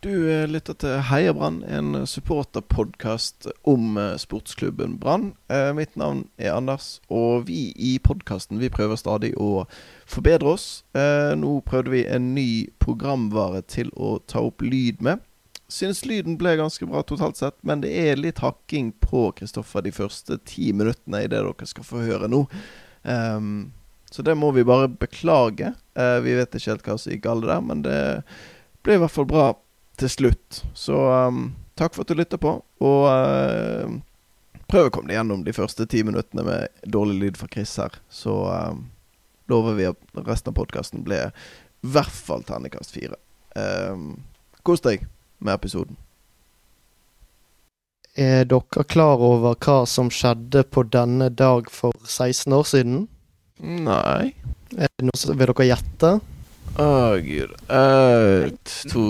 Du eh, lytter til Heia Brann, en supporterpodkast om eh, sportsklubben Brann. Eh, mitt navn er Anders, og vi i podkasten prøver stadig å forbedre oss. Nå prøvde vi en ny programvare til å ta opp lyd med. Syns lyden ble ganske bra totalt sett, men det er litt hakking på Kristoffer de første ti minuttene i det dere skal få høre nå. Um, så det må vi bare beklage. Vi vet ikke helt hva som gikk galt der, men det ble i hvert fall bra til slutt. Så um, takk for at du lytta på, og uh, prøv å komme deg gjennom de første ti minuttene med dårlig lyd fra Chris her. Så um, lover vi at resten av podkasten ble i hvert fall terningkast fire. Um, Kos deg med episoden. Er dere klar over hva som skjedde på denne dag for 16 år siden? Nei. Er det noe som, vil dere gjette? Å, gud. Uh, to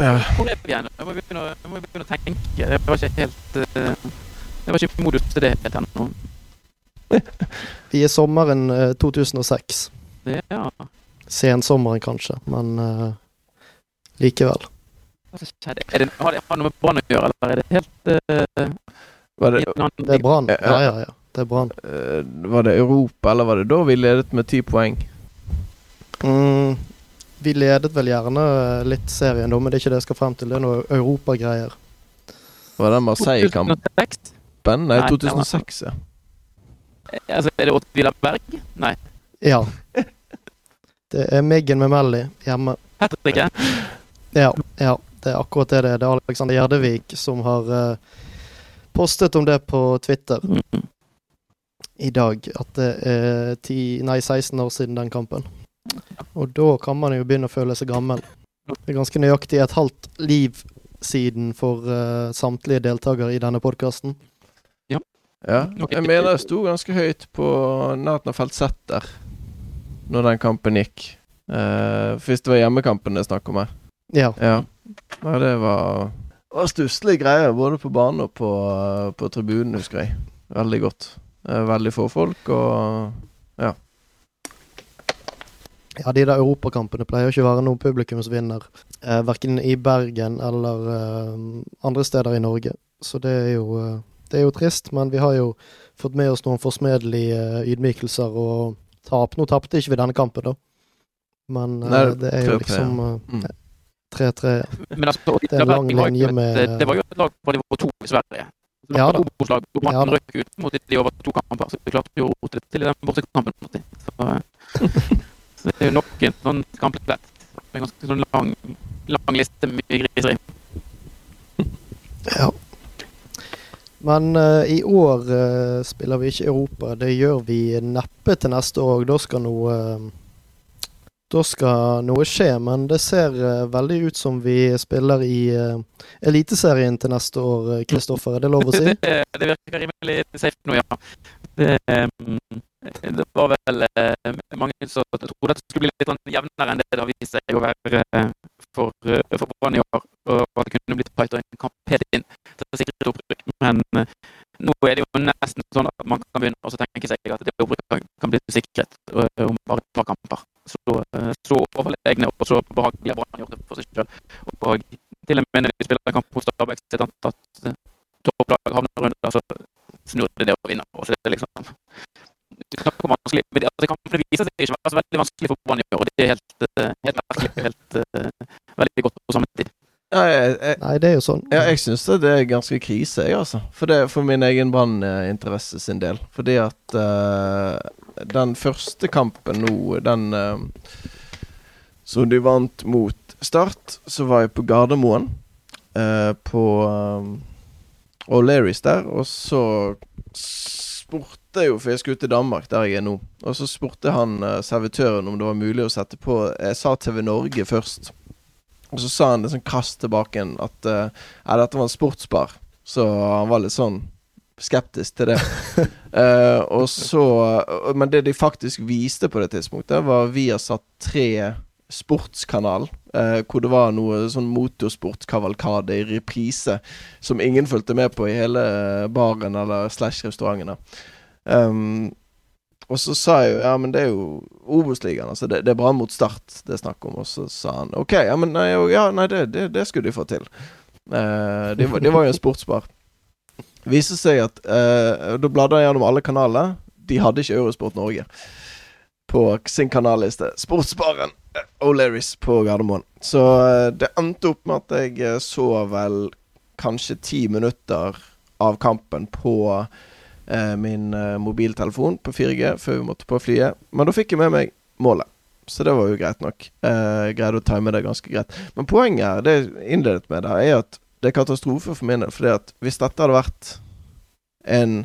ja. Hvor er vi igjen? Jeg må begynne, jeg må begynne å tenke. Det var ikke helt Det Jeg var ikke i modus til det helt ennå. vi er sommeren uh, 2006. Ja. Sensommeren, kanskje, men uh, likevel. Er det, har det har noe med Brann å gjøre, eller er det helt uh, var det, det er Brann. Ja, ja, ja. Det er Brann. var det Europa, eller var det da vi ledet med ti poeng? Mm, vi ledet vel gjerne litt serien da, men det er ikke det jeg skal frem til. Det er noe europagreier. Var det Marseille-kampen? Nei, 2006, ja. Altså, er det Åtvila Berg? Nei. Ja. Det er Miggen med Melly hjemme. Patrick? Ja, ja. Det er akkurat det det er. Det er Alexander Gjerdevik som har uh, postet om det på Twitter mm. i dag. At det er 10, nei, 16 år siden den kampen. Og da kan man jo begynne å føle seg gammel. Det er ganske nøyaktig et halvt liv siden for uh, samtlige deltakere i denne podkasten. Ja. ja. Jeg mener jeg sto ganske høyt på nærheten av Z der når den kampen gikk. Uh, hvis det var hjemmekampen det er snakk om her. Ja. ja. Nei, det var, var stusslige greier både på banen og på, uh, på tribunen, husker jeg. Veldig godt. veldig få folk og. Ja, de der europakampene pleier ikke å være noen publikumsvinner. Eh, verken i Bergen eller eh, andre steder i Norge. Så det er, jo, eh, det er jo trist, men vi har jo fått med oss noen forsmedelige eh, ydmykelser og tap. Nå tapte ikke vi denne kampen, da. Men eh, Nei, det er jo liksom 3-3. Eh, mm. Altså, det er en lang linje med det, det var jo et lag på nivå to i Sverige. Ja da. Slag, og ja, da. røk ut mot de over to kamper, så vi klarte jo å rote det til i den bortekampen. Så, Så det er jo nok en sånn skamplett. En ganske sånn lang, lang liste med mye griseri. Ja. Men uh, i år uh, spiller vi ikke Europa. Det gjør vi neppe til neste år. Da skal noe uh, Da skal noe skje, men det ser veldig ut som vi spiller i Eliteserien til neste år, Kristoffer. Er det lov å si? det, det virker rimelig safe nå, ja. Det, um, det var vel eh, mange som trodde at det skulle bli litt sånn jevnere enn det det har vist seg å være eh, for, eh, for Brann i år. Og at det kunne blitt tightere en kamp helt inn til å sikre et opprykk. Men eh, nå er det jo nesten sånn at man kan begynne å tenke seg at det opprykket kan bli sikret eh, om bare et par kamper. Så, eh, så overlegne og så behagelig har Brann gjort det for seg sjøl. Og til og med når de spiller kamp hos Stabæk, at topplaget havner under, så snur det det å vinne. Og så er det liksom vanskelig. det, altså, kampene viser seg ikke å være så veldig vanskelig for Brann i år. Det er helt, uh, helt merkelig helt uh, veldig godt på samme tid. Ja, jeg, jeg, Nei, det er jo sånn. Ja, jeg syns det er ganske krise, jeg, altså. For, det, for min egen Brann-interesse sin del. Fordi at uh, den første kampen nå, den som de vant mot Start, så var jeg på Gardermoen. på O'Learys der, og så spurte jo, for jeg skulle til Danmark, der jeg er nå. Og så spurte han uh, servitøren om det var mulig å sette på Jeg sa TV Norge først. Og så sa han det sånn krast tilbake igjen at uh, ja, dette var en sportsbar. Så han var litt sånn skeptisk til det. uh, og så Men det de faktisk viste på det tidspunktet, var vi har satt tre sportskanal, eh, hvor det var noe sånn motorsportkavalkade i reprise som ingen fulgte med på i hele baren eller slash restauranten. Um, og så sa jeg jo ja, men det er jo Obos-ligaen, altså. Det, det er Brann mot Start det er snakk om. Og så sa han OK, ja, men nei, ja, nei det, det, det, skulle de få til. Eh, det, var, var jo en sportsbar. Viste seg at eh, Da bladde jeg gjennom alle kanaler. De hadde ikke Eurosport Norge på sin kanalliste. Sportsbaren O'Lerris på Gardermoen. Så uh, det endte opp med at jeg så vel kanskje ti minutter av kampen på eh, min eh, mobiltelefon på 4G før vi måtte på flyet. Men da fikk jeg med meg målet. Så det var jo greit nok. Eh, greide å time det ganske greit. Men poenget her, det jeg innledet med der, er at det er katastrofe for min del. For hvis dette hadde vært en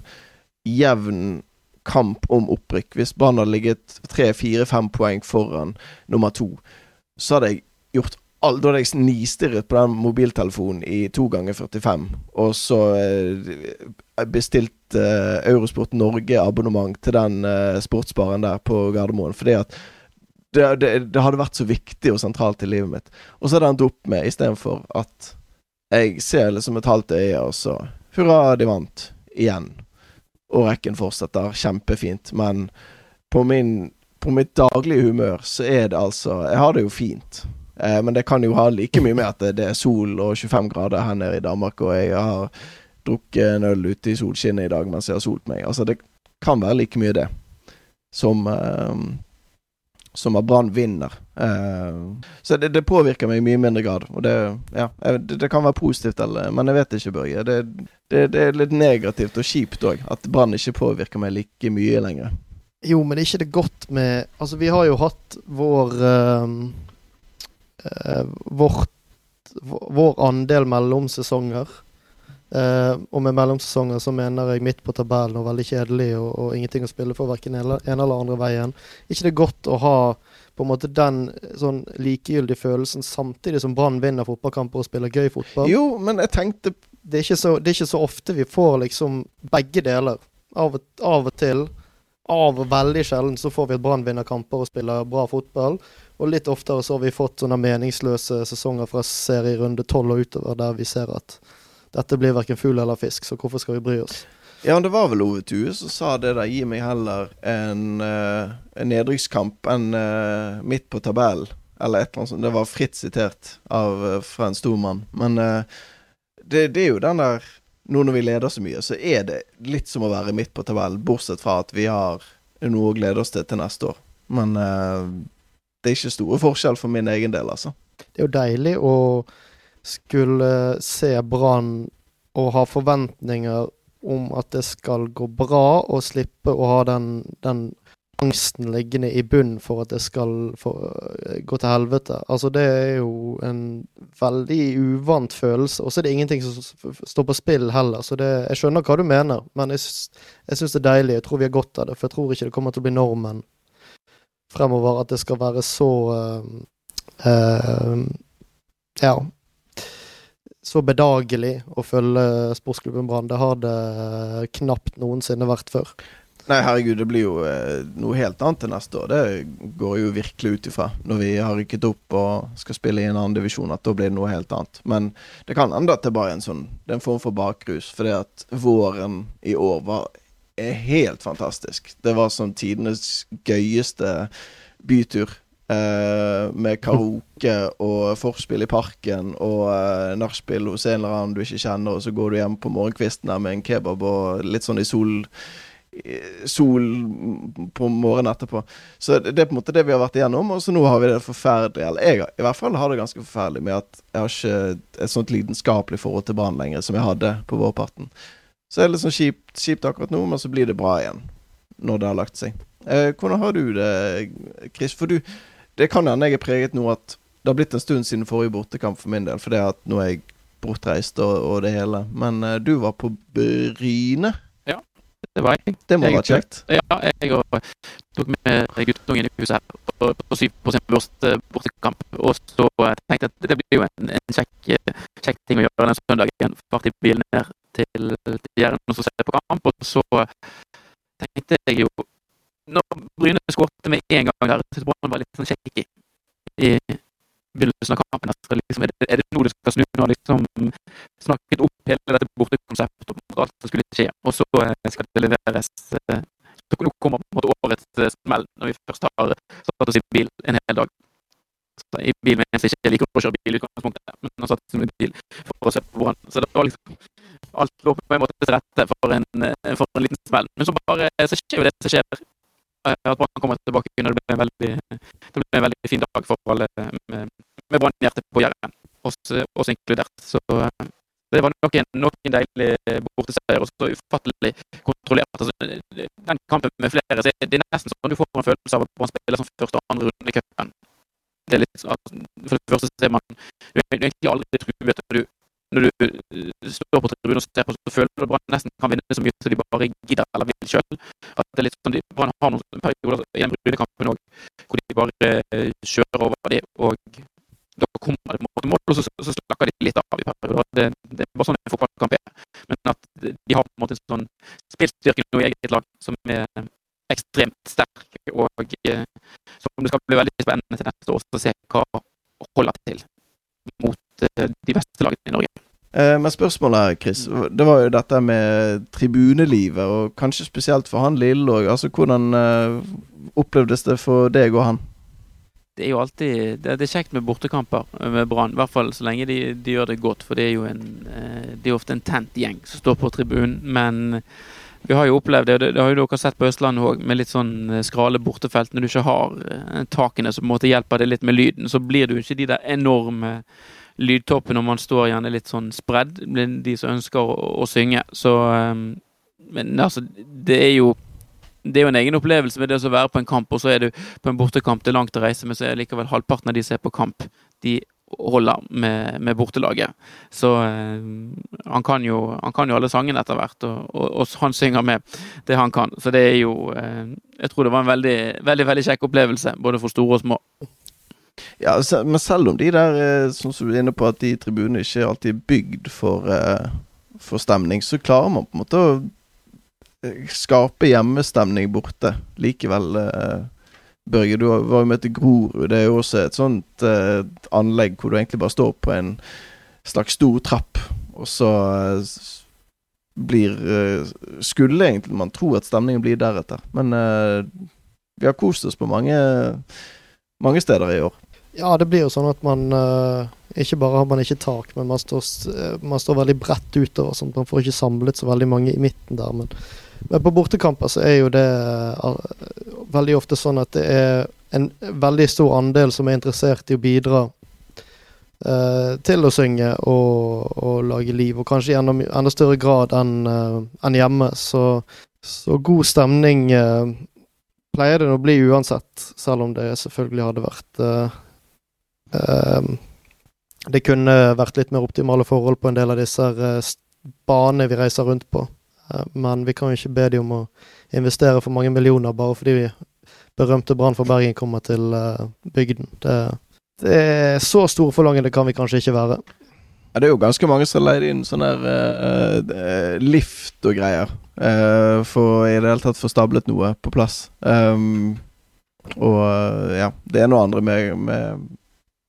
jevn kamp om opprykk, hvis Brann hadde ligget tre, fire, fem poeng foran nummer to, så hadde jeg gjort all, da hadde jeg nistirret på den mobiltelefonen i to ganger 45, og så eh, bestilt uh, Eurosport Norge-abonnement til den uh, sportsbaren der på Gardermoen. Fordi at det, det, det, hadde vært så viktig og sentralt i livet mitt. Og så hadde det endt opp med, istedenfor at jeg ser liksom et halvt øye, og så Hurra, de vant. Igjen. Og rekken fortsetter kjempefint. Men på, min, på mitt daglige humør så er det altså Jeg har det jo fint. Eh, men det kan jo ha like mye med at det, det, er sol og 25 grader her nede i Danmark, og jeg har drukket en øl ute i solskinnet i dag mens jeg har solt meg. Altså, det kan være like mye det som eh, som at Brann vinner. Uh, så det, det, påvirker meg i mye mindre grad. Og det, ja, det, det kan være positivt, eller, men jeg vet ikke, Børge. Det, det er litt negativt og kjipt òg, at Brann ikke påvirker meg like mye lenger. Jo, men er ikke det godt med Altså, vi har jo hatt vår uh, uh, vårt, vår andel mellomsesonger. Uh, og med mellomsesonger så mener jeg midt på tabellen og veldig kjedelig og, og ingenting å spille for verken en eller andre veien. ikke det godt å ha på en måte den sånn likegyldige følelsen samtidig som Brann vinner fotballkamper og spiller gøy fotball? Jo, men jeg tenkte Det er så, det er ikke så ofte vi får liksom begge deler. Av av og til. Av og veldig sjelden så får vi at Brann vinner kamper og spiller bra fotball. Og litt oftere så har vi fått sånne meningsløse sesonger fra serierunde tolv og utover, der vi ser at dette blir verken fugl eller fisk, så hvorfor skal vi bry oss? Ja, men det var vel Ove Tue som sa det der. Gi meg heller en, uh, en nedrykkskamp enn uh, midt på tabellen. Eller et eller annet sånt. Det var fritt sitert av, uh, fra en stor mann. Men det, det, er jo den der Nå når vi leder så mye, så er det litt som å være midt på tabellen. Bortsett fra at vi har noe å glede oss til til neste år. Men det er ikke store forskjell for min egen del, altså. Det er jo deilig å skulle se Brann og ha forventninger om at det skal gå bra, og slippe å ha den, den angsten liggende i bunnen for at det skal for, gå til helvete. Altså, det er jo en veldig uvant følelse. Og så er det ingenting som står på spill heller, så det, jeg skjønner hva du mener, men jeg, jeg syns det er deilig. Jeg tror vi har godt av det, for jeg tror ikke det kommer til å bli normen fremover at det skal være så uh, uh, Ja. Så bedagelig å følge sportsklubben Brann. Det har det knapt noensinne vært før. Nei, herregud, det blir jo eh, noe helt annet til neste år. Det går jo virkelig ut ifra. Når vi har rykket opp og skal spille i en annen divisjon, at da blir det noe helt annet. Men det kan enda at det bare er en sånn Det er en form for bakrus. Fordi at våren i år var helt fantastisk. Det var som tidenes gøyeste bytur. Uh, med karaoke og forspill i parken og uh, nachspiel hos en eller annen du ikke kjenner, og så går du hjem på morgenkvisten der med en kebab og litt sånn i sol Sol på morgenen etterpå. Så det er på en måte det vi har vært igjennom, og så nå har vi det forferdelig Eller jeg i hvert fall har det ganske forferdelig med at jeg har ikke et sånt lidenskapelig forhold til Brann lenger som jeg hadde på vårparten. Så det er litt sånn kjipt, kjipt, akkurat nå, men så blir det bra igjen når det har lagt seg. Eh, hvordan har du det, Chris? For du Det kan hende jeg er preget nå at det har blitt en stund siden forrige bortekamp for min del, for det at nå er jeg bortreist og, og det hele. Men uh, du var på Bryne? Ja, det var jeg. Det må være kjekt? Ja, jeg tok med guttungen i huset her på, på syv på sin første bortekamp. Og så tenkte jeg at det blir jo en, en kjekk, kjekk, ting å gjøre den søndagen. Fart i bilen ned til, til Jæren og så se på kamp. Og så tenkte jeg jo Når Bryne skåret med en gang der, så Brann var litt sånn shaky i begynnelsen av kampen. Altså, liksom, er, det, er, det, nå det skal snu? Nå har liksom snakket opp hele dette bortekonseptet om alt som skulle skje, og så eh, skal det leveres Så nå kommer på en måte årets smell, når vi først har satt oss i bil en hel dag. Så I bil mens jeg ikke liker å kjøre bil i utgangspunktet, men har satt oss i bil for å se på Brann. Så det var liksom alt lå på en måte til rette for en, for en liten smell. Men så bare så skjer jo det som skjer. At Brann kommer tilbake, og det ble en veldig, det ble en veldig fin dag for alle med, med Brann-hjertet på Jæren, oss, oss, inkludert. Så det var nok en, nok en deilig borteseier, og så ufattelig kontrollert. Altså, den kampen med flere, så det er nesten sånn du får en følelse av at Brann spiller som første og andre runde i cupen. Det er litt, altså, for det første ser man Du er egentlig aldri truet. Du, når du står på tribunen og ser på, så føler du at Brann nesten kan vinne så mye så de bare gidder eller vil sjøl. At det er litt sånn, Brann har noen perioder i den brytekampen òg hvor de bare kjører over dem, og da kommer det på en måte mål, og så, så slakker de litt av i perioder. Det, det er bare sånn en fotballkamp er. Men at de har på en måte en sånn spillstyrke nå i eget lag som er ekstremt sterk, og eh, som det skal bli veldig spennende til neste år å se hva holder til mot eh, de beste lagene i Norge. Eh, men spørsmålet her, Chris, det var jo dette med tribunelivet, og kanskje spesielt for han Lillelåg. Altså, hvordan eh, opplevdes det for deg og han? Det er jo alltid Det, er kjekt med bortekamper med Brann, i hvert fall så lenge de, de, gjør det godt. For det er jo en Det er ofte en tent gjeng som står på tribunen, men vi har jo opplevd det, det har jo dere sett på Østlandet òg, med litt sånn skrale bortefelt. Når du ikke har takene som på en måte hjelper deg litt med lyden, så blir jo ikke de der enorme lydtoppen når man står gjerne litt sånn spredd, de som ønsker å, å synge. Så um, Men altså, det er jo det er jo en egen opplevelse med det å være på en kamp, og så er du på en bortekamp. Det er langt å reise, men så er likevel halvparten av de som er på kamp, de holder med, med bortelaget. Så eh, han, kan jo, han, kan jo, alle sangene etter hvert, og, og, og, han synger med det han kan. Så det er jo eh, Jeg tror det var en veldig, veldig, veldig kjekk opplevelse, både for store og små. Ja, men selv om de der, eh, som du er inne på, at de tribunene ikke alltid er bygd for, uh, for stemning, så klarer man på en måte å eh, skape hjemmestemning borte. Likevel, Børge, du var jo med til Grorud. Det er jo også et sånt anlegg hvor du egentlig bare står på en slags stor trapp, og så blir Skulle egentlig man tro at stemningen blir deretter, men vi har kost oss på mange, mange steder i år. Ja, det blir jo sånn at man uh, Ikke bare har man ikke tak, men man står, uh, man står veldig bredt utover. sånn Man får ikke samlet så veldig mange i midten der. Men, men på bortekamper så er jo det uh, veldig ofte sånn at det er en veldig stor andel som er interessert i å bidra til å synge og, og, lage liv. Og kanskje i enda, enda større grad enn en hjemme. Så, så, god stemning pleier det å bli uansett, selv om det selvfølgelig hadde vært det kunne vært litt mer optimale forhold på en del av disse eh, banene vi reiser rundt på. Eh, men vi kan jo ikke be de om å investere for mange millioner bare fordi vi berømte Brann for Bergen kommer til eh, bygden. Det, det er så store forlangende kan vi kanskje ikke være. Ja, det er jo ganske mange som har leid inn sånn der uh, lift og greier. Uh, for i det hele tatt få stablet noe på plass. Um, og ja, det er noe andre med, med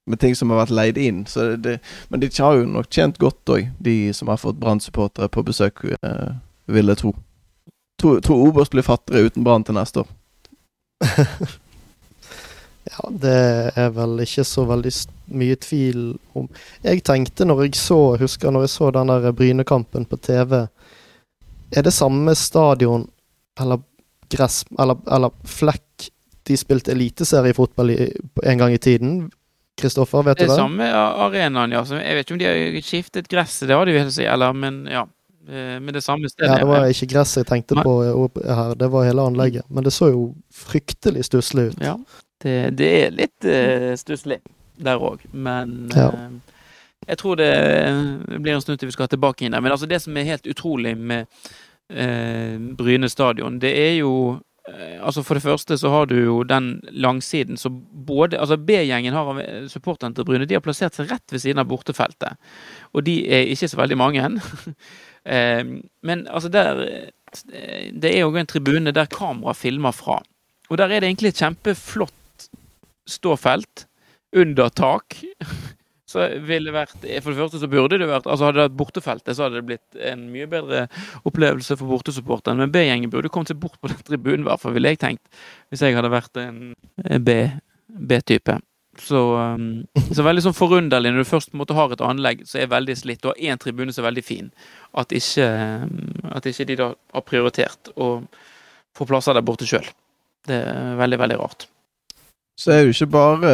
med ting som har vært leid inn. Det, men de har jo nok tjent godt òg, de som har fått Brann-supportere på besøk, eh, vil jeg tro. Tror, tror Obos blir fattigere uten Brann til neste år. ja, det er vel ikke så veldig mye tvil om Jeg tenkte når jeg så, husker når jeg så den der Brynekampen på TV Er det samme stadion eller gress eller, eller flekk de spilte eliteseriefotball en gang i tiden? Kristoffer, vet du det? Det er samme arenaen, ja. Jeg vet ikke om de har skiftet gresset, det har de vel si, eller, men ja. Eh, med det samme stedet. Ja, det var ikke gresset jeg tenkte på her, det var hele anlegget. Men det så jo fryktelig stusslig ut. Ja, det, det er litt uh, stusslig der òg, men ja. uh, jeg tror det blir en stund til vi skal tilbake inn der. Men altså det som er helt utrolig med uh, Bryne stadion, det er jo altså For det første så har du jo den langsiden så både Altså B-gjengen har supporterne til Bryne. De har plassert seg rett ved siden av bortefeltet. Og de er ikke så veldig mange. Eh, men altså der eh, Det er jo en tribune der kamera filmer fra. Og der er det egentlig et kjempeflott ståfelt under tak. så ville det vært For det første så burde det vært altså Hadde det vært bortefeltet, så hadde det blitt en mye bedre opplevelse for bortesupporterne. Men B-gjengen burde kommet seg bort på den tribunen, i hvert fall, ville jeg tenkt. Hvis jeg hadde vært en B-type. Så, um, så veldig sånn forunderlig når du først måtte ha et anlegg som er veldig slitt, og har én tribune som er veldig fin, at ikke, um, at ikke de da har prioritert å få plasser der borte sjøl. Det er veldig, veldig rart. Så er det jo ikke bare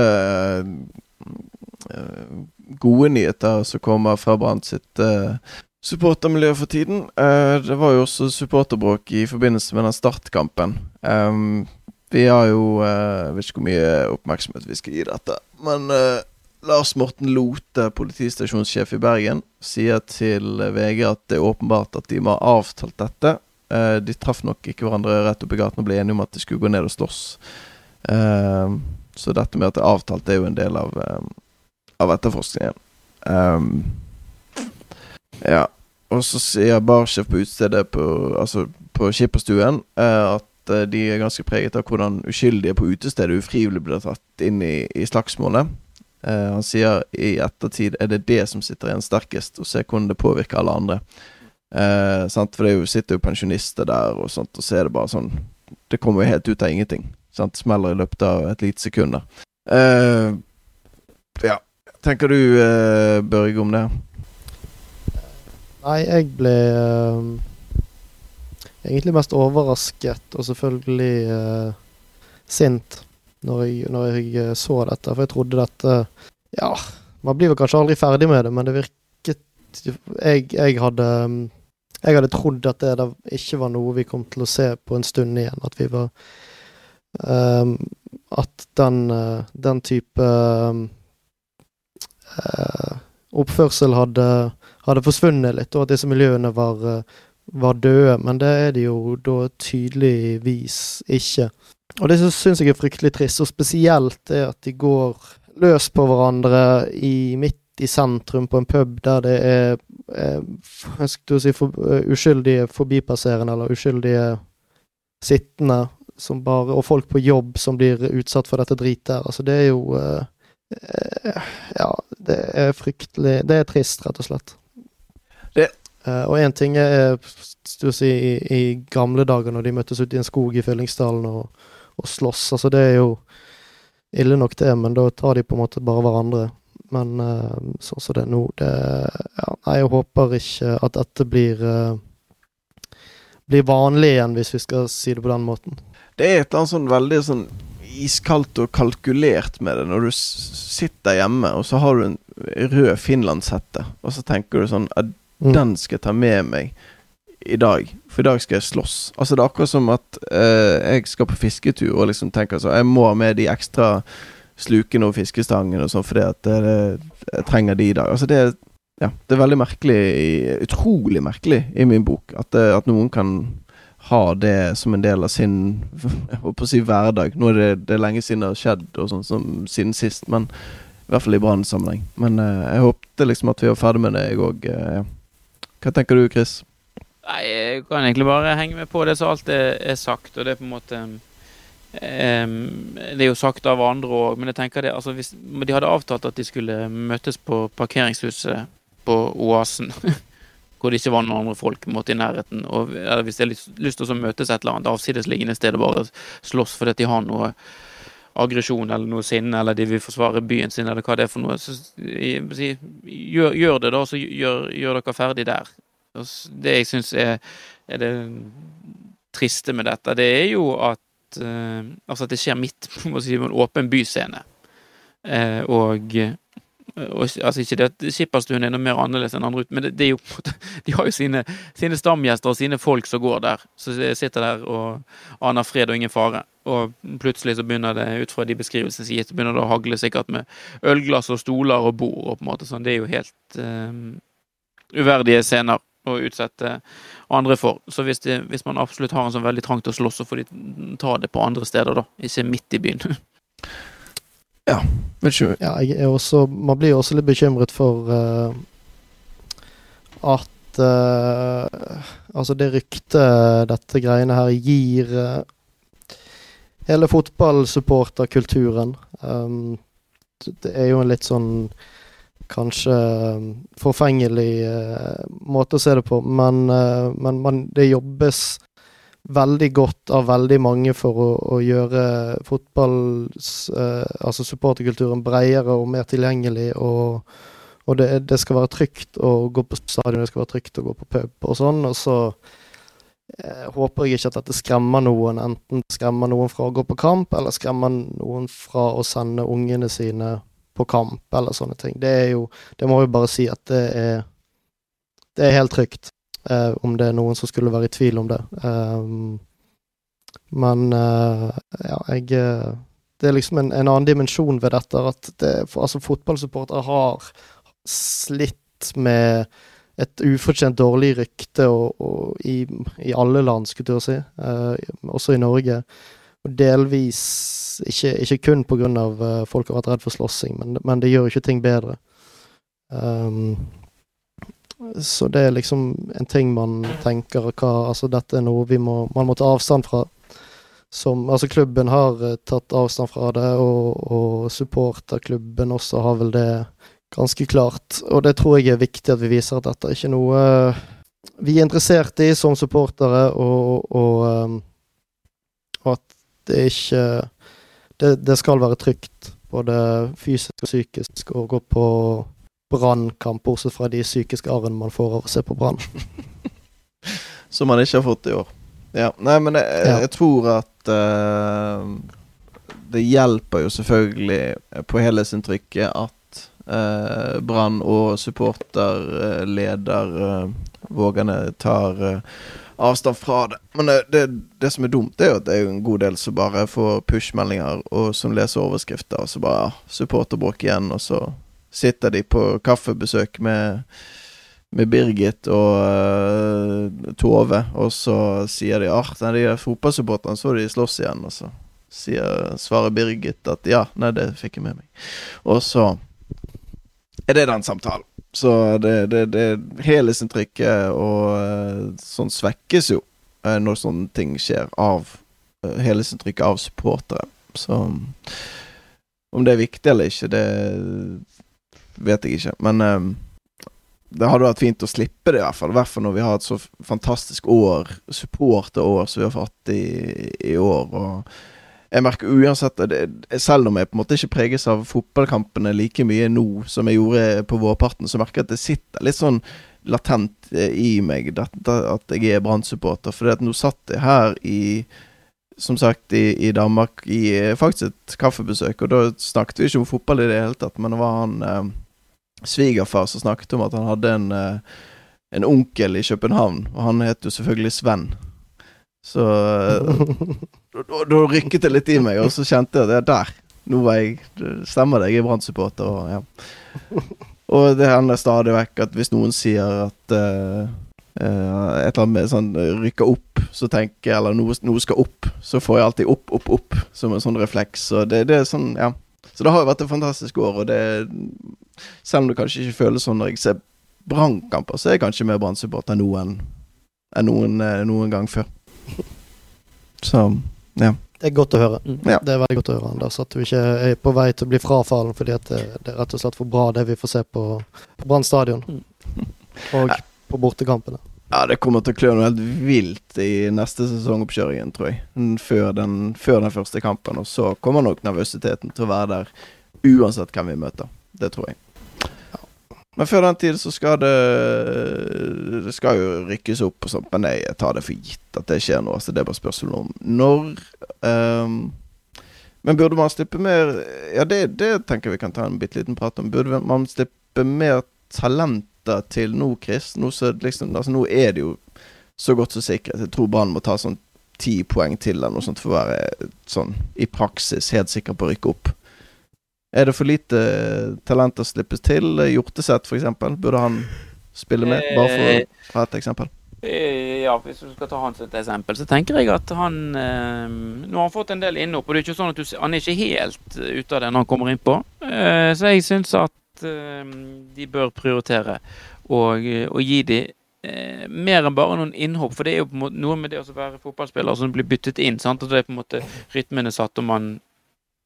gode nyheter som kommer fra Brann sitt uh, supportermiljø for tiden. Uh, det var jo også supporterbråk i forbindelse med den startkampen. Um, vi har jo Jeg vet ikke hvor mye oppmerksomhet vi skal gi dette, men Lars Morten Lote, politistasjonssjef i Bergen, sier til VG at det er åpenbart at de må ha avtalt dette. de traff nok ikke hverandre rett opp i gaten og ble enige om at de skulle gå ned og slåss. Uh, så dette med at det er avtalt, det er jo en del av, av etterforskningen. Um, ja. Og så sier barsjef på utestedet på, altså på Skipperstuen uh, at uh, de er ganske preget av hvordan uskyldige på utestedet ufrivillig blir tatt inn i, i slagsmålet. Uh, han sier i ettertid er det det som sitter igjen sterkest, og se hvordan det påvirker alle andre. For det jo, sitter jo pensjonister der, og sånt, og så er det bare sånn Det kommer jo helt ut av ingenting. Sant? Smeller i løpet av et lite sekund. Uh, ja. Tenker du, uh, Børge, om det? Nei, jeg ble uh, egentlig mest overrasket og selvfølgelig uh, sint når jeg, når jeg, så dette. For jeg trodde dette Ja, man blir vel kanskje aldri ferdig med det, men det virket Jeg, jeg hadde jeg hadde trodd at det ikke var noe vi kom til å se på en stund igjen. At vi var Um, at den, den type uh, oppførsel hadde, hadde, forsvunnet litt, og at disse miljøene var, var, døde. Men det er de jo da tydeligvis ikke. Og det syns jeg er fryktelig trist, og spesielt det at de går løs på hverandre i midt i sentrum på en pub der det er eh, si, for, uskyldige forbipasserende eller uskyldige sittende som bare Og folk på jobb som blir utsatt for dette dritet. Altså, det er jo uh, Ja, det er fryktelig Det er trist, rett og slett. Det. Uh, og én ting er du si, i, i, gamle dager, når de møttes ute i en skog i Fyllingsdalen og, og slåss. Altså, det er jo ille nok, det, men da tar de på en måte bare hverandre. Men sånn som det er nå, det Ja, jeg håper ikke at dette blir blir vanlig igjen, hvis vi skal si det på den måten. Det er et eller annet sånn veldig sånn iskaldt og kalkulert med det når du sitter hjemme, og så har du en rød finlandshette, og så tenker du sånn at mm. den skal jeg ta med meg i dag, for i dag skal jeg slåss. Altså Det er akkurat som at eh, jeg skal på fisketur og liksom tenker sånn Jeg må ha med de ekstra slukene og fiskestangene og sånn fordi at det, jeg trenger de i dag. Altså det er ja, det er veldig merkelig, utrolig merkelig i min bok, at, at noen kan ha det som en del av sin jeg håper å si hverdag. Nå er det, det er lenge siden det har skjedd, og sånn som siden sist, men i hvert fall i Brann-sammenheng. Men uh, jeg håpte liksom at vi var ferdig med det, jeg òg. Uh. Hva tenker du, Chris? Nei, Jeg kan egentlig bare henge med på det som alt er, er sagt, og det er på en måte um, Det er jo sagt av andre òg, men jeg tenker det altså hvis de hadde avtalt at de skulle møtes på parkeringshuset på Oasen hvor det ikke var noen andre folk måtte i nærheten. Og Hvis de har lyst, til å møtes et eller annet avsidesliggende sted og bare slåss fordi de har noe aggresjon eller noe sinne, eller de vil forsvare byen sin, eller hva det er for noe, så gjør, gjør det, da, så gjør, gjør, dere ferdig der. Det jeg syns er, er, det triste med dette, det er jo at uh, Altså at det skjer midt på en åpen byscene. Og og, altså Ikke det at Skipperstuen er noe mer annerledes enn andre men det, det, jo de har jo sine, sine, stamgjester og sine folk som går der. Som sitter der og aner fred og ingen fare. Og plutselig så begynner det, ut fra de beskrivelsene som gitt, begynner det å hagle sikkert med ølglass og stoler og bord. og på en måte sånn. Det er jo helt um, uverdige scener å utsette andre for. Så hvis, det, hvis man absolutt har en sånn veldig trang til å slåss, så får de ta det på andre steder, da. Ikke midt i byen. Ja. Ja, også, man blir jo også litt bekymret for uh, at uh, Altså, det ryktet dette greiene her gir uh, hele fotballsupporterkulturen um, Det er jo en litt sånn kanskje forfengelig måte å se det på, men, men man, det jobbes veldig godt av veldig mange for å, å gjøre fotballs eh, Altså supporterkulturen bredere og mer tilgjengelig, og, og det, det, skal være trygt å gå på stadion, det skal være trygt å gå på pub og sånn, og så eh, håper jeg ikke at dette skremmer noen, enten skremmer noen fra å gå på kamp, eller skremmer noen fra å sende ungene sine på kamp, eller sånne ting. Det er jo Det må vi bare si at det er Det er helt trygt. Uh, om det er noen som skulle være i tvil om det. Um, men uh, ja, jeg Det er liksom en, en, annen dimensjon ved dette. At det, altså, fotballsupportere har slitt med et ufortjent dårlig rykte og, og i, i, alle land, skulle jeg si. Uh, også i Norge. Og delvis ikke, ikke kun pga. Uh, folk har vært redd for slåssing, men, men det gjør ikke ting bedre. Um, så det er liksom en ting man tenker hva Altså, dette er noe vi må Man må ta avstand fra. Som Altså, klubben har uh, tatt avstand fra det, og, og supporterklubben også har vel det ganske klart. Og det tror jeg er viktig at vi viser at dette er ikke noe uh, vi er interessert i som supportere, og, og, um, og at det ikke det, det skal være trygt, både fysisk og psykisk, å gå på brannkamp, bortsett fra de psykiske arrene man får av å se på Brann. Som man ikke har fått i år. Ja. Nei, men jeg, ja. jeg tror at uh, det hjelper jo selvfølgelig på helhetsinntrykket at uh, Brann og supporterleder uh, Vågane tar avstand fra det. Men det, det, det, som er dumt, er jo at det er en god del som bare får push-meldinger, og som leser overskrifter, og så bare ja, supporterbråk igjen, og så sitter de på kaffebesøk med, med Birgit og uh, Tove, og så sier de at ah, de fotballsupporterne så de slåss igjen, og så sier, svarer Birgit at ja, nei, det fikk jeg med meg. Og så er det den samtalen. Så det, det, det helhetsinntrykket og uh, sånn svekkes jo uh, når sånne ting skjer, av uh, helhetsinntrykket av supportere. Så om det er viktig eller ikke, det vet jeg ikke. Men um, det hadde vært fint å slippe det, i hvert fall. I hvert fall når vi har et så fantastisk år, supporterår, som vi har fått i, i år. Og jeg merker uansett det, Selv om jeg på en måte ikke preges av fotballkampene like mye nå som jeg gjorde på vårparten, så merker jeg at det sitter litt sånn latent eh, i meg at, at jeg er Brann-supporter. For nå satt jeg her i som sagt, i, i, Danmark i eh, faktisk et kaffebesøk, og da snakket vi ikke om fotball i det hele tatt, men det var han eh, svigerfar som snakket om at han hadde en, eh, en onkel i København, og han het jo selvfølgelig Sven. Så eh, da, rykket det litt i meg, og så kjente jeg at der, nå var jeg Stemmer det, jeg er Brann-supporter, og ja. Og det hender stadig vekk at hvis noen sier at uh, uh, et eller annet med sånn rykker opp, så tenker jeg Eller noe, noe, skal opp, så får jeg alltid opp, opp, opp, som en sånn refleks. Så det, det er sånn, ja. Så det har jo vært et fantastisk år, og det Selv om det kanskje ikke føles sånn når jeg ser Brannkamper, så er jeg kanskje mer Brann-supporter nå enn, enn noen, eh, noen, gang før. Så ja. Det er godt å høre. Mm. Ja. Det er veldig godt å høre, Anders. At du ikke er på vei til å bli frafallen fordi at det, det er rett og slett for bra, det vi får se på, på Brann stadion. Mm. Og på bortekampene. Ja, det kommer til å klø noe helt vilt i neste sesongoppkjøringen, tror jeg. Før den, før den, første kampen. Og så kommer nok nervøsiteten til å være der uansett hvem vi møter. Det tror jeg. Men før den tid så skal det Det skal jo rykkes opp og sånt, men jeg tar det for gitt at det skjer nå. Så det er bare spørsmål om når. Um, men burde man slippe mer Ja, det, det tenker vi kan ta en bitte liten prat om. Burde man slippe mer talent bytter til nå, Chris nå, liksom, altså, nå, er det jo så godt som sikkert. Jeg tror Brann må ta sånn ti poeng til eller noe sånt for å være sånn i praksis helt sikker på å rykke opp. Er det for lite talent å slippes til? Hjorteseth, f.eks. Burde han spille med? Bare for å ha et eksempel. Eh, ja, hvis du skal ta hans et eksempel, så tenker jeg at han eh, Nå har han fått en del innhopp, og det er ikke sånn at du, han er ikke helt ute av det når han kommer innpå. Eh, så jeg syns at Eh, de bør prioritere og, og gi dem eh, mer enn bare noen innhopp. For det er jo på en måte noe med det å være fotballspiller som blir byttet inn. Sant? Og det er på en måte rytmene satt, og man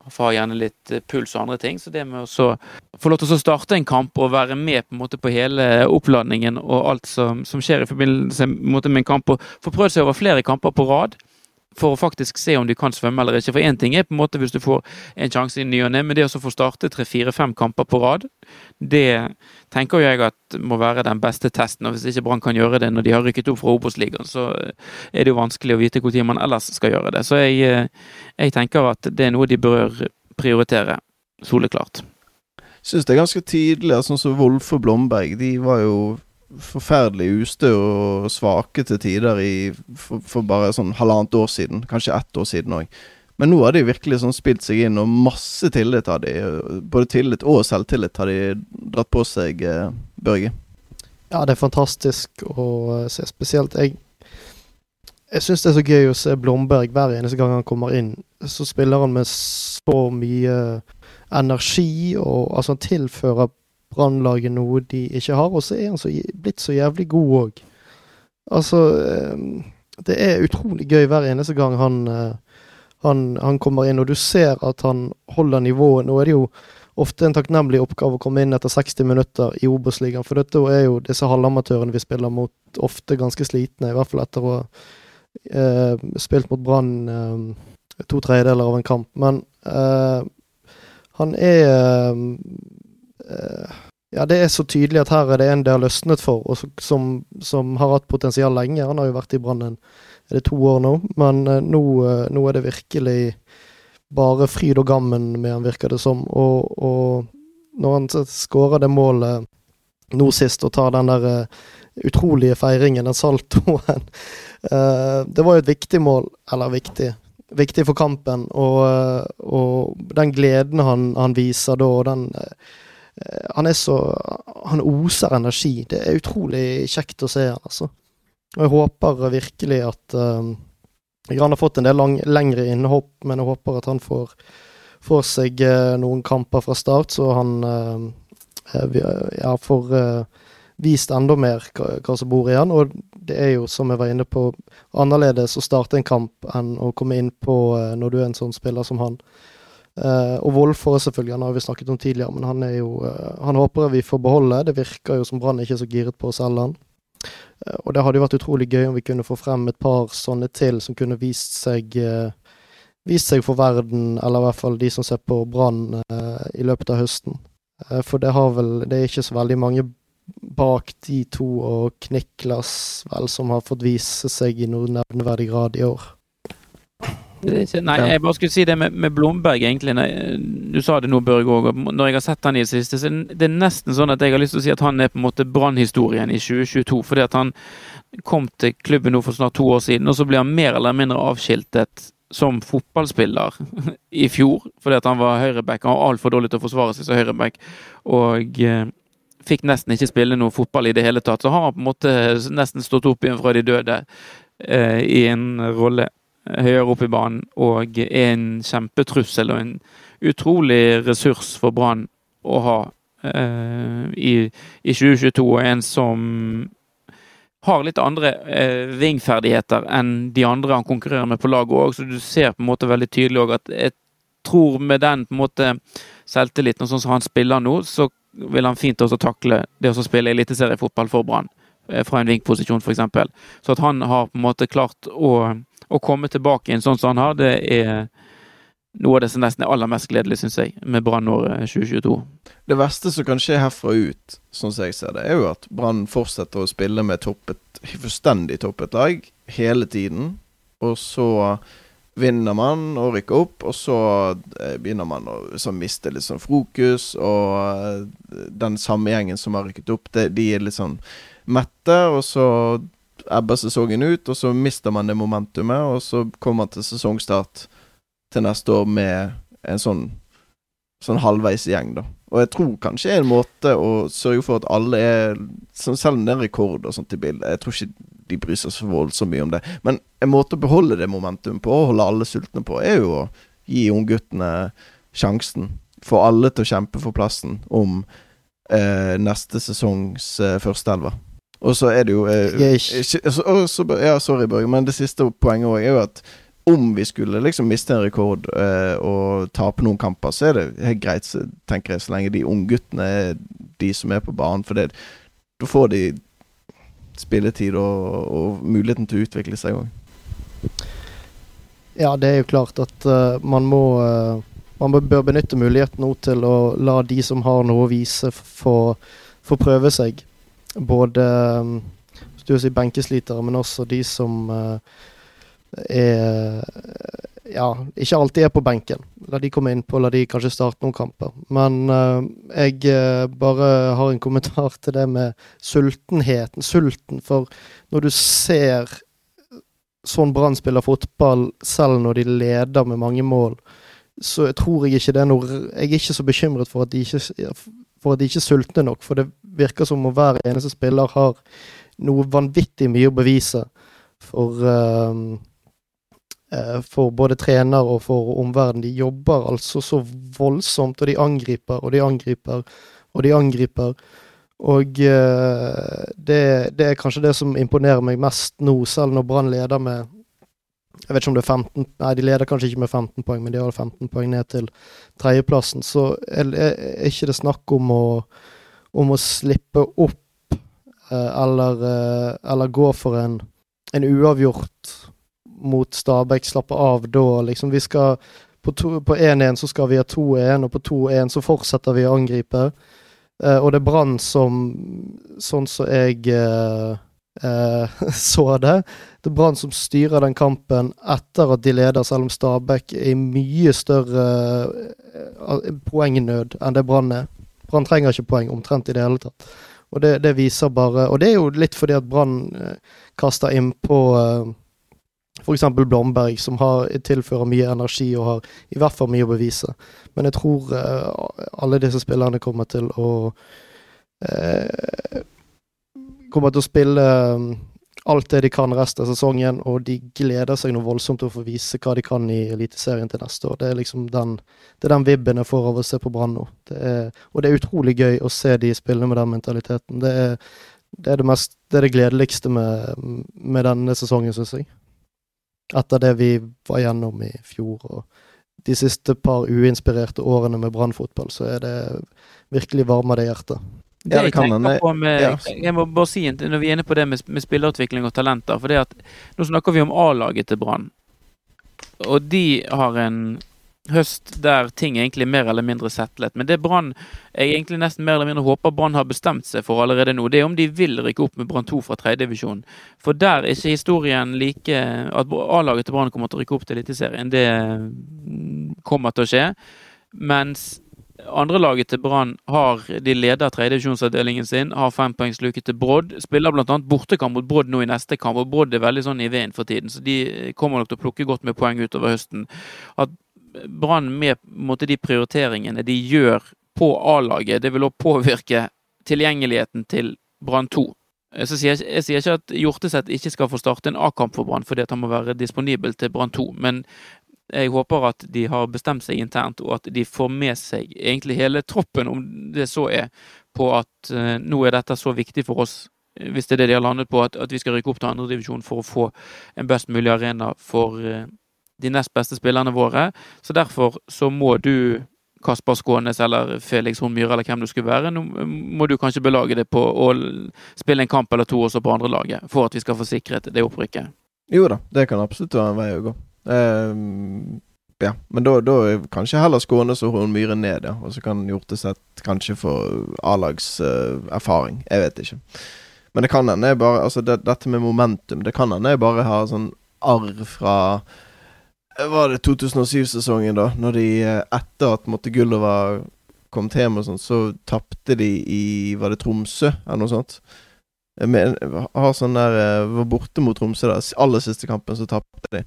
får gjerne litt eh, puls og andre ting. Så det med å få lov til å starte en kamp og være med på, en måte, på hele oppladningen og alt som, som skjer i forbindelse med en kamp, og få prøvd seg over flere kamper på rad for å faktisk se om de kan svømme eller ikke. For én ting er på en måte hvis du får en sjanse i ny og ne, men det å få starte tre-fire-fem kamper på rad, det tenker jeg at må være den beste testen. Og hvis ikke Brann kan gjøre det når de har rykket opp fra Obos-ligaen, så er det jo vanskelig å vite når man ellers skal gjøre det. Så jeg, jeg tenker at det er noe de bør prioritere. Soleklart. Syns det er ganske tydelig, sånn som Wolf og Blomberg. De var jo forferdelig ustø og svake til tider i, for, for, bare sånn halvannet år siden. Kanskje ett år siden òg. Men nå har de virkelig sånn spilt seg inn, og masse tillit har de. Både tillit og selvtillit har de dratt på seg, eh, Børge. Ja, det er fantastisk å se. Spesielt jeg Jeg syns det er så gøy å se Blomberg hver eneste gang han kommer inn. Så spiller han med så mye energi, og altså han tilfører Brannlaget noe de ikke har. Og så er han så, blitt så jævlig god òg. Altså ehm, Det er utrolig gøy hver eneste gang han, eh, han, han, kommer inn, og du ser at han holder nivået. Nå er det jo ofte en takknemlig oppgave å komme inn etter 60 minutter i Obos-ligaen, for dette er jo disse halvamatørene vi spiller mot, ofte ganske slitne, i hvert fall etter å ha eh, spilt mot Brann eh, to tredjedeler av en kamp. Men eh, han er Eh, ja, det er så tydelig at her er det en det har løsnet for, og som, som har hatt potensial lenge. Han har jo vært i Brann er det to år nå, men uh, nå, uh, nå, er det virkelig bare fryd og gammen med han, virker det som. Og, og når han skårer det målet nå sist og tar den der uh, utrolige feiringen, den saltoen Det var jo et viktig mål, eller viktig viktig for kampen, og, og den gleden han, han viser da, og den Eh, han er så Han oser energi. Det er utrolig kjekt å se han, altså. Og jeg håper virkelig at um, Han har fått en del lang, lengre innhopp, men jeg håper at han får, får seg uh, noen kamper fra start, så han uh, ja, får uh, vist enda mer hva, hva, som bor i han. Og det er jo, som jeg var inne på, annerledes å starte en kamp enn å komme inn på når du er en sånn spiller som han. Uh, og Wolfor selvfølgelig, han har vi snakket om tidligere, men han jo uh, Han håper vi får beholde. Det virker jo som Brann ikke er så giret på å selge han. Uh, og det hadde jo vært utrolig gøy om vi kunne få frem et par sånne til som kunne vist seg Vist seg for verden, eller i hvert fall de som ser på Brann i løpet av høsten. for det har vel Det er ikke så veldig mange bak de to og Kniklas vel som har fått vise seg i noen nevneverdig grad i år. Ikke, nei, jeg bare skulle si det med, med Blomberg, egentlig. Du sa det nå, Børge òg. Når jeg har sett han i det siste, så det er nesten sånn at jeg har lyst til å si at han er på en måte brannhistorien i 2022. Fordi at han kom til klubben nå for snart to år siden, og så ble han mer eller mindre avskiltet som fotballspiller i fjor. Fordi at han var høyreback. Han var altfor dårlig til å forsvare seg som høyreback. Og eh, fikk nesten ikke spille noe fotball i det hele tatt. Så har han på en måte nesten stått opp igjen fra de døde eh, i en rolle høyere opp i banen, og er en kjempetrussel og en utrolig ressurs for Brann å ha eh, i, i, 2022. Og en som har litt andre eh, vingferdigheter enn de andre han konkurrerer med på laget òg, så du ser på en måte veldig tydelig òg at jeg tror med den på en måte selvtilliten og sånn som han spiller nå, så vil han fint også takle det å spille eliteseriefotball for Brann fra en vinkposisjon, f.eks. Så at han har på en måte klart å å komme tilbake inn sånn som han har, det er noe av det som nesten er aller mest gledelig, syns jeg, med Brann-året 2022. Det verste som kan skje herfra ut, sånn som jeg ser det, er jo at Brann fortsetter å spille med toppet, fullstendig toppet lag hele tiden. Og så vinner man og rykker opp, og så eh, begynner man å miste litt sånn fokus. Og eh, den samme gjengen som har rykket opp, det, de er litt sånn mette, og så ebber sesongen ut, og så mister man det momentumet, og så kommer man til sesongstart til neste år med en sånn, sånn halvveis gjeng, da. Og jeg tror kanskje en måte å sørge for at alle er Selv om det er rekord og sånt i bildet, jeg tror ikke de bryr seg så voldsomt mye om det. Men en måte å beholde det momentumet på, og holde alle sultne på, er jo å gi ungguttene sjansen. Få alle til å kjempe for plassen om eh, neste sesongs eh, førsteelver. Og så er det jo eh, ikke, så, så, Ja, sorry, Børge, men det siste poenget òg er jo at om vi skulle liksom miste en rekord eh, og tape noen kamper, så er det helt greit, tenker jeg, så lenge de ungguttene er de som er på banen. For det, da får de spilletid og, og muligheten til å utvikle seg òg. Ja, det er jo klart at uh, man må uh, Man bør benytte muligheten nå til å la de som har noe å vise, få, få prøve seg. Både du si benkeslitere, men også de som uh, er ja, ikke alltid er på benken. La de komme innpå, la de kanskje starte noen kamper. Men uh, jeg uh, bare har en kommentar til det med sultenheten, sulten. For når du ser sånn Brann spiller fotball, selv når de leder med mange mål, så jeg tror jeg ikke det er noe Jeg er ikke så bekymret for at de ikke, for at de ikke er sultne nok. For det virker som om hver eneste spiller har noe vanvittig mye å bevise for Eh, for både trener og for omverdenen. De jobber altså så voldsomt, og de angriper og de angriper og de angriper. Og uh, det, det, er kanskje det som imponerer meg mest nå, selv når Brann leder med Jeg vet ikke om det er 15 Nei, de leder kanskje ikke med 15 poeng, men de har 15 poeng ned til tredjeplassen. Så er, er ikke det snakk om å, om å slippe opp eh, eller, eh, eller gå for en, en uavgjort mot Stabæk. Slappe av da. Liksom, vi skal På 1-1 så skal vi ha 2-1, og på 2-1 så fortsetter vi å angripe. Eh, og det er Brann som, sånn som jeg uh, uh, så det Det er Brann som styrer den kampen etter at de leder, selv om Stabæk er i mye større poengnød enn det Brann er. Brann trenger ikke poeng, omtrent i det hele tatt. Og det, det, viser bare Og det er jo litt fordi at Brann kaster innpå uh, F.eks. Blomberg, som har, tilfører mye energi og har i hvert fall mye å bevise. Men jeg tror alle disse spillerne kommer til å uh, Kommer til å spille um, alt det de kan resten av sesongen, og de gleder seg noe voldsomt til å få vise hva de kan i Eliteserien til neste år. Det er liksom den, det er den vibben jeg får av å se på Brann nå. og det er utrolig gøy å se de spille med den mentaliteten. Det er det, er det, mest, det, er det gledeligste med, med denne sesongen, syns jeg etter det vi var gjennom i fjor. og de siste par uinspirerte årene med brannfotball, så er det virkelig varma det hjertet. Det jeg tenker på med, ja. Jeg må bare si når vi er inne på det med, med spillerutvikling og talenter. for det at Nå snakker vi om A-laget til Brann. Og de har en høst der ting egentlig er mer eller mindre settlet. Men det Brann jeg egentlig nesten mer eller mindre håper Brann har bestemt seg for allerede nå, det er om de vil rykke opp med Brann 2 fra tredjedivisjon. For der er ikke historien like At A-laget til Brann kommer til å rykke opp til Eliteserien, det mm, kommer til å skje. Mens andrelaget til Brann har De leder tredjedivisjonsavdelingen sin, har fempoengsluke til Brodd. Spiller bl.a. bortekamp mot Brodd nå i neste kamp, og Brodd er veldig sånn i veien for tiden. Så de kommer nok til å plukke godt med poeng utover høsten. At Brann med måte, de prioriteringene de gjør på A-laget, det vil òg påvirke tilgjengeligheten til Brann 2. Så sier jeg, jeg sier ikke at Hjorteset ikke skal få starte en A-kamp for Brann fordi at han må være disponibel til Brann 2, men jeg håper at de har bestemt seg internt, og at de får med seg egentlig hele troppen, om det så er, på at uh, nå er dette så viktig for oss, hvis det er det de har landet på, at, at vi skal rykke opp til andredivisjon for å få en best mulig arena for uh, de nest beste spillerne våre. Så derfor så må du, Kasper Skånes eller Felix Horn eller hvem du skulle være, nå må du kanskje belage deg på å spille en kamp eller to også på andre laget, for at vi skal få sikret det opprykket. Jo da, det kan absolutt være en vei å gå. Uh, ja, men da, da kanskje heller Skånes og Hornmyren ned, ja. Og så kan Hjorteseth kanskje få A-lags uh, erfaring. Jeg vet ikke. Men det kan hende bare Altså, det, dette med momentum, det kan hende jeg bare har sånn arr fra var det 2007-sesongen, da? Når de eh, etter at måtte gullet kom hjem og sånn, så tapte de i Var det Tromsø, eller noe sånt? Men, har sånn der eh, Var borte mot Tromsø, da. Aller siste kampen, så tapte de.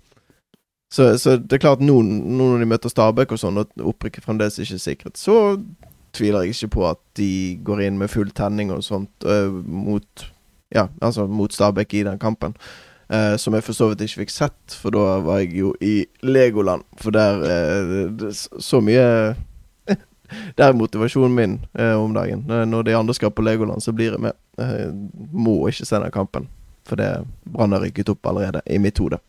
Så, så, det er klart, nå, nå når de møter Stabæk og sånn, og opprykket fremdeles ikke er sikret, så tviler jeg ikke på at de går inn med full tenning og sånt øh, mot Ja, altså mot Stabæk i den kampen. Uh, som jeg for så vidt ikke fikk sett, for da var jeg jo i Legoland. For der uh, Så mye Det er motivasjonen min uh, om dagen. Når de andre skal på Legoland, så blir jeg med. må ikke se den kampen. For det Brann har rykket opp allerede, i mitt hode.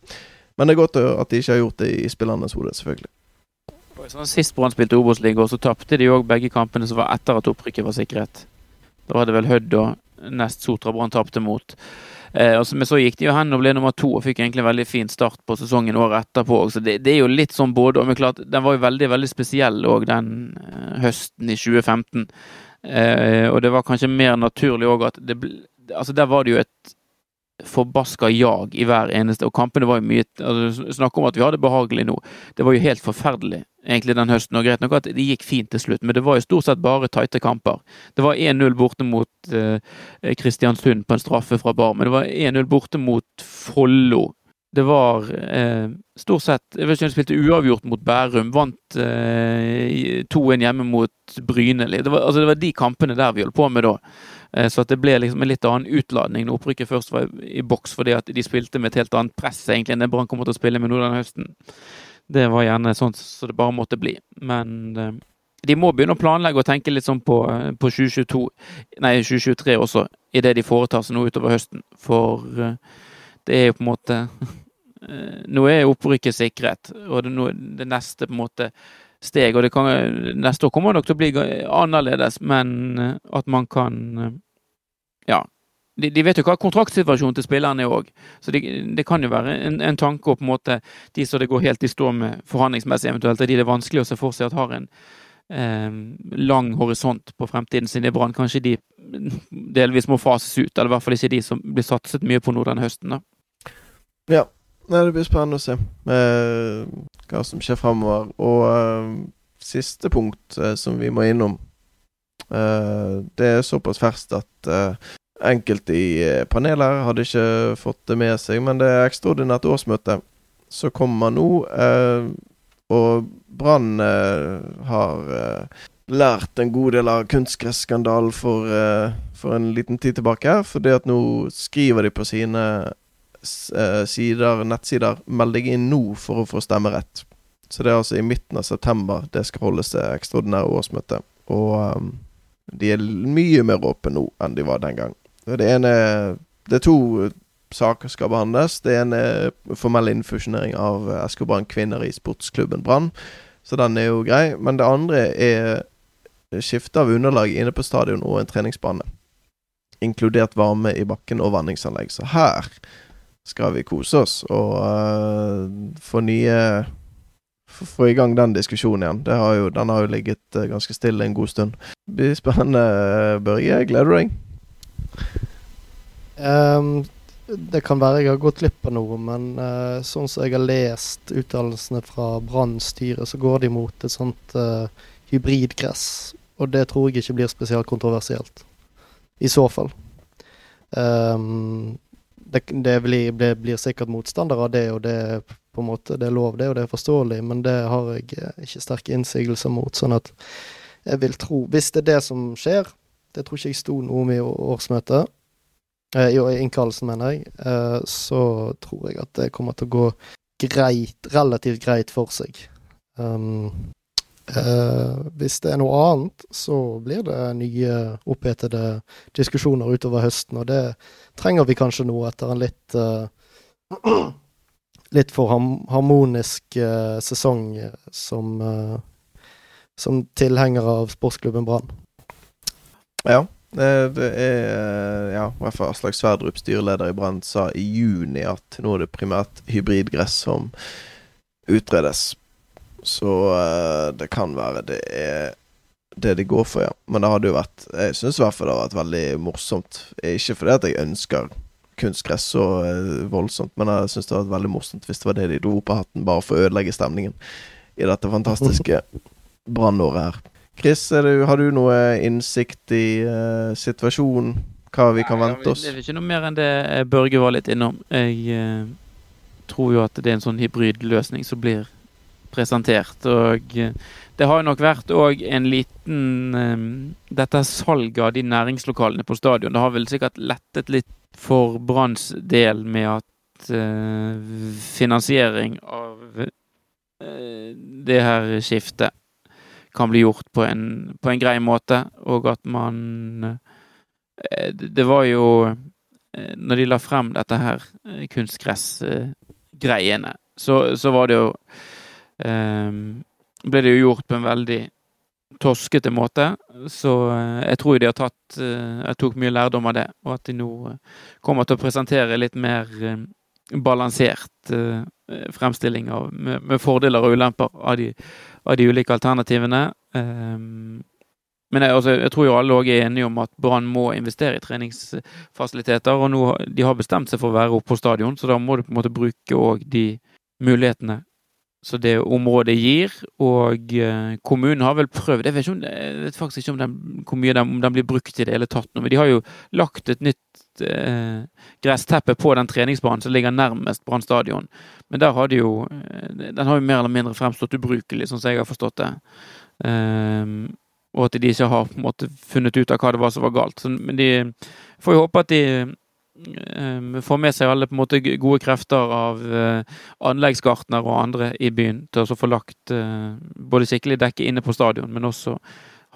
Men det er godt at de ikke har gjort det i spillernes hode, selvfølgelig. Sånn, sist Brann spilte Obos-liga, så tapte de òg begge kampene som var etter at opprykket var sikret. Da var det vel Hødd og nest Sotra Brann tapte mot. Eh, og så, men så gikk de jo hen og ble nummer to og fikk egentlig en veldig fin start på sesongen året etterpå. Så det, det, er jo litt sånn både og. Men klart, den var jo veldig veldig spesiell òg den eh, høsten i 2015. Eh, og det var kanskje mer naturlig òg at det ble Altså, der var det jo et forbaska jag i hver eneste Og kampene var jo mye altså, Snakk om at vi hadde behagelig nå. Det var jo helt forferdelig egentlig den høsten. Og greit nok at det gikk fint til slutt, men det var jo stort sett bare tighte kamper. Det var 1-0 borte mot eh, Kristiansund på en straffe fra Bar, men det var 1-0 borte mot Follo. Det var eh, stort sett Jeg vet ikke om de spilte uavgjort mot Bærum. Vant eh, 2-1 hjemme mot Bryne. Det var, altså det var de kampene der vi holdt på med da. Eh, så at det ble liksom en litt annen utladning når opprykket først var i boks, fordi at de spilte med et helt annet press egentlig enn det Brann kommer til å spille med nå denne høsten. Det var gjerne sånn som det bare måtte bli. Men eh, de må begynne å planlegge og tenke litt sånn på, eh, på 2022, nei 2023 også, i det de foretar seg nå utover høsten. For eh, det er jo på en måte Nå er opprykket sikret, og det, det neste på en måte steg og det kan, Neste år kommer det nok til å bli annerledes, men at man kan Ja, de, de, vet jo hva kontraktsituasjonen til spillerne er òg, så det, det, kan jo være en, en, tanke og på en måte De som det går helt i stå med forhandlingsmessig eventuelt, er de det er vanskelig å se for seg at har en eh, lang horisont på fremtiden sin i Brann. Kanskje de delvis må fases ut, eller i hvert fall ikke de som blir satset mye på nå denne høsten. da. Ja, Nei, det blir spennende å se eh, hva som skjer framover. Og eh, siste punkt eh, som vi må innom, eh, det er såpass ferskt at Enkelte i panelet her hadde ikke fått det med seg, men det er ekstraordinært årsmøte som kommer nå. Og Brann har lært en god del av kunstgresskandalen for, for en liten tid tilbake. her, fordi at nå skriver de på sine sider, nettsider 'Meld deg inn nå for å få stemmerett'. Så det er altså i midten av september det skal holdes det ekstraordinære årsmøtet. Og um, de er mye mer åpne nå enn de var den gang. Det ene Det er to saker skal behandles. Det ene er formell innfusjonering av SK Brann kvinner i sportsklubben Brann. Så den er jo grei. Men det andre er skifte av underlag inne på stadion og en treningsbane. Inkludert varme i bakken og vanningsanlegg. Så her skal vi kose oss og uh, få nye Få i gang den diskusjonen igjen. Har jo, den har jo ligget uh, ganske stille en god stund. Det blir spennende, Børge. Gleder du deg? Um, det kan være jeg har gått glipp av noe, men uh, sånn som jeg har lest uttalelsene fra Brann-styret, så går de mot et sånt uh, hybridgress. Og det tror jeg ikke blir spesielt kontroversielt. I så fall. Um, det, det, blir, det, blir, sikkert motstandere av det, og det er på en måte det er lov, det, og det er forståelig, men det har jeg eh, ikke sterke innsigelser mot. Sånn at jeg vil tro Hvis det er det som skjer, det tror ikke jeg sto noe om i årsmøtet, eh, i innkallelsen, mener jeg, eh, så tror jeg at det kommer til å gå greit, relativt greit for seg. Um, eh, hvis det er noe annet, så blir det nye opphetede diskusjoner utover høsten, og det trenger vi kanskje nå etter en litt uh, litt for harmonisk uh, sesong som, uh, som tilhenger av sportsklubben Brann. Ja. Det er ja, i hvert fall Aslak Sverdrup, styreleder i Brann, sa i juni at nå er det primært hybridgress som utredes. Så uh, det kan være det er det de går for, ja. Men det hadde jo vært Jeg syns i hvert fall det hadde vært veldig morsomt. Ikke fordi at jeg ønsker kunstgress så uh, voldsomt, men jeg syns det hadde vært veldig morsomt hvis det var det de dro på hatten bare for å ødelegge stemningen i dette fantastiske brannåret her. Chris, du, har du noe innsikt i uh, situasjonen? Hva vi kan vente oss? Det er ikke noe mer enn det eh, Børge var litt innom. Jeg uh, tror jo at det er en sånn hybridløsning som blir presentert. Og uh, det har jo nok vært òg en liten um, Dette salget av de næringslokalene på stadion. Det har vel sikkert lettet litt for Branns del med at finansiering av det her skiftet kan bli gjort på en, på en grei måte, og at man eh, Det var jo eh, Når de la frem dette her eh, kunstgressgreiene, så, så var det jo eh, Ble det jo gjort på en veldig torskete måte. Så eh, jeg tror de har tatt eh, Jeg tok mye lærdom av det, og at de nå eh, kommer til å presentere litt mer balansert fremstilling av, med, med, fordeler og ulemper av de, av de ulike alternativene. Men jeg, altså, jeg, tror jo alle òg er enige om at Brann må investere i treningsfasiliteter. Og nå de har bestemt seg for å være oppe på stadion, så da må du på en måte bruke òg de mulighetene så det området gir. Og eh, kommunen har vel prøvd Jeg vet, om, jeg vet faktisk ikke om den, hvor mye den, om den blir brukt i det hele tatt men de har jo lagt et nytt eh, gressteppe på den treningsbanen som ligger nærmest Brann stadion. Men der har de jo eh, Den har jo mer eller mindre fremstått ubrukelig, sånn som jeg har forstått det. Um, og at de ikke har måte funnet ut av hva det var som var galt. Så, men de får jo håpe at de får med seg alle på en måte gode krefter av anleggsgartner anleggsgartnere og andre i byen til å få lagt uh, både skikkelig dekke inne på stadion, men også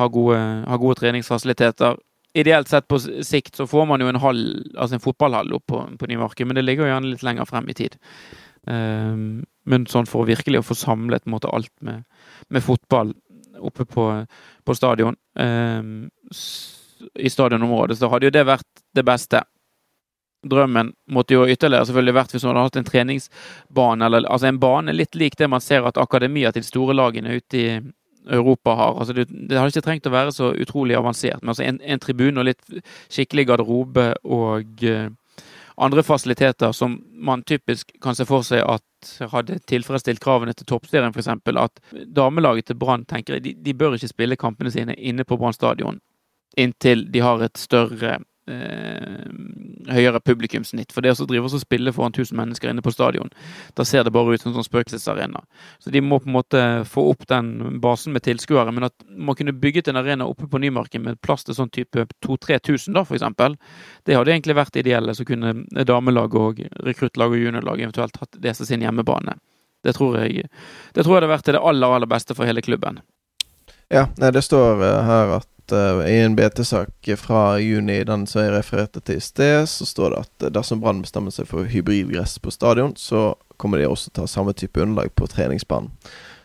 ha gode, ha gode, treningsfasiliteter. Ideelt sett på sikt så får man jo en, hall, altså en fotballhall opp på, på Nymarken, men det ligger jo gjerne litt lenger frem i tid. Men sånn for virkelig å få samlet måte, alt med, med, fotball oppe på, på stadion i stadionområdet, så hadde jo det vært det beste drømmen måtte jo ytterligere selvfølgelig vært hvis man hadde hatt en treningsbane, eller altså en bane litt lik det man ser at akademia til store lagene ute i Europa har. Altså det, det hadde ikke trengt å være så utrolig avansert, men altså en, en tribune og litt skikkelig garderobe og uh, andre fasiliteter som man typisk kan se for seg at hadde tilfredsstilt kravene til toppserien, f.eks. At damelaget til Brann tenker de, de bør ikke spille kampene sine inne på Brann stadion inntil de har et større eh, høyere publikumssnitt. For det å drive og spille foran 1000 mennesker inne på stadion, da ser det bare ut som en sånn spøkelsesarena. Så de må på en måte få opp den basen med tilskuere. Men at man kunne bygget en arena oppe på Nymarken med plass til sånn type 2000-3000, da, eksempel, det hadde egentlig vært ideelle. Så kunne damelag og rekruttlag og juniorlag eventuelt hatt det som sin hjemmebane. Det tror jeg det tror jeg hadde vært til det aller, aller beste for hele klubben. Ja, det står uh, her at uh, i en BT-sak fra juni, den som jeg refererte til i sted, så står det at uh, dersom Brann bestemmer seg for hybridgress på stadion, så kommer de også til å ta samme type underlag på treningsbanen.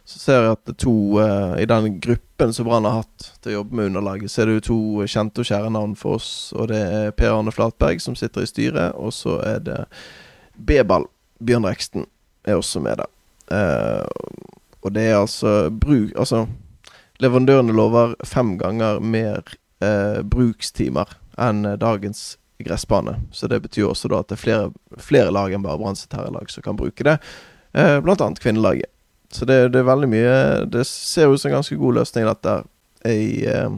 Så ser jeg at det to uh, i den gruppen som Brann har hatt til å jobbe med underlaget, så er det jo to kjente og kjære navn for oss. Og det er Per Arne Flatberg som sitter i styret, og så er det B-ball. Bjørn Reksten er også med der. og det er altså bruk Altså Leverandørene lover fem ganger mer eh, brukstimer enn eh, dagens gressbane. Så det betyr også da at det er flere, flere lag enn bare Branns herrelag som kan bruke det. Eh, blant annet kvinnelaget. Så det, det, er veldig mye Det ser ut som en ganske god løsning, dette i, eh,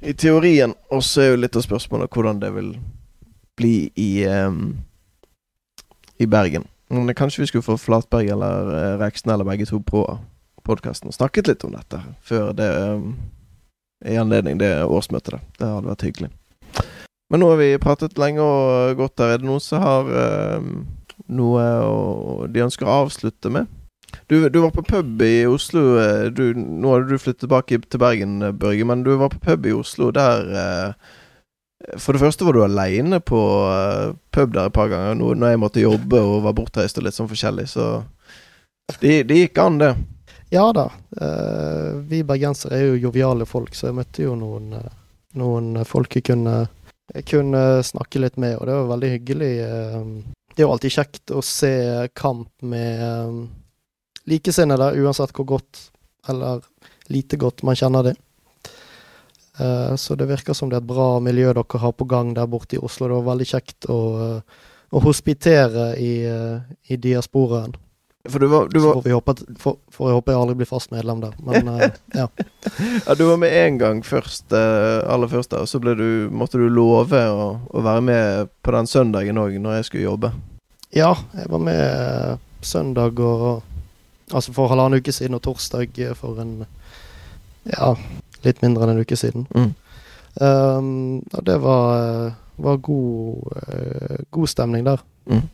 i teorien. Og så er jo litt av spørsmålet hvordan det vil bli i, eh, i Bergen. Men kanskje vi skulle få Flatberg eller eh, Reksten eller begge to på podkasten og snakket litt om dette før det um, i anledning det årsmøtet. Da. Det hadde vært hyggelig. Men nå har vi pratet lenge og godt der. Er det noen som har um, noe de ønsker å avslutte med? Du, du, var på pub i Oslo. Eh, du, nå har du flyttet tilbake til Bergen, Børge, men du var på pub i Oslo der uh, For det første var du aleine på pub der et par ganger nå, når jeg måtte jobbe og var bortreist og litt sånn forskjellig, så det, det gikk an, det. Ja da. Eh, vi bergensere er jo joviale folk, så jeg møtte jo noen, eh, noen folk jeg kunne, jeg kunne, snakke litt med, og det var veldig hyggelig. Eh, det er jo alltid kjekt å se kamp med eh, likesinnede, uansett hvor godt eller lite godt man kjenner. Eh, så det virker som det er et bra miljø dere har på gang der borte i Oslo. Det var veldig kjekt å, å hospitere i, i diasporaen. For du var, du var... Så får vi håpe at for, for jeg håper jeg aldri blir fast medlem der, men uh, ja. ja. Du var med én gang først, uh, aller først, og så du, måtte du love å, å, være med på den søndagen òg, når jeg skulle jobbe. Ja, jeg var med uh, søndag og Altså for halvannen uke siden og torsdag for en Ja, litt mindre enn en uke siden. Mm. Um, og det var, var god, god stemning der. Mm.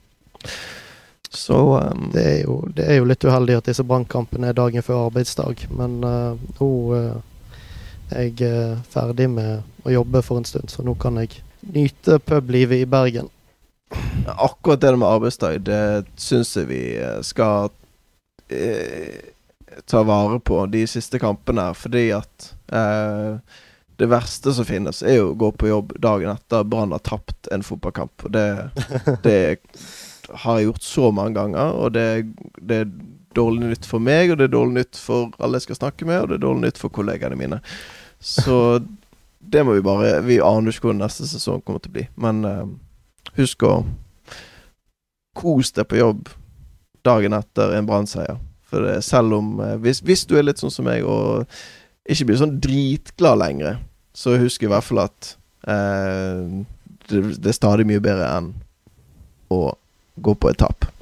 Så um, det, er jo, det, er jo, litt uheldig at disse brannkampene er dagen før arbeidsdag, men uh, nå uh, er jeg uh, ferdig med å jobbe for en stund, så nå kan jeg nyte publivet i Bergen. Akkurat det med arbeidsdag, det syns jeg vi skal eh, ta vare på de siste kampene her, fordi at eh, det verste som finnes, er jo å gå på jobb dagen etter Brann har tapt en fotballkamp. Og det, det har jeg gjort så mange ganger, og det, det, er dårlig nytt for meg, og det er dårlig nytt for alle jeg skal snakke med, og det er dårlig nytt for kollegaene mine. Så det må vi bare Vi aner ikke hvordan neste sesong kommer til å bli, men uh, husk å kose deg på jobb dagen etter en Brann-seier. For det, selv om uh, hvis, hvis, du er litt sånn som meg og ikke blir sånn dritglad lenger, så husk i hvert fall at uh, det, det er stadig mye bedre enn å gå på et tap.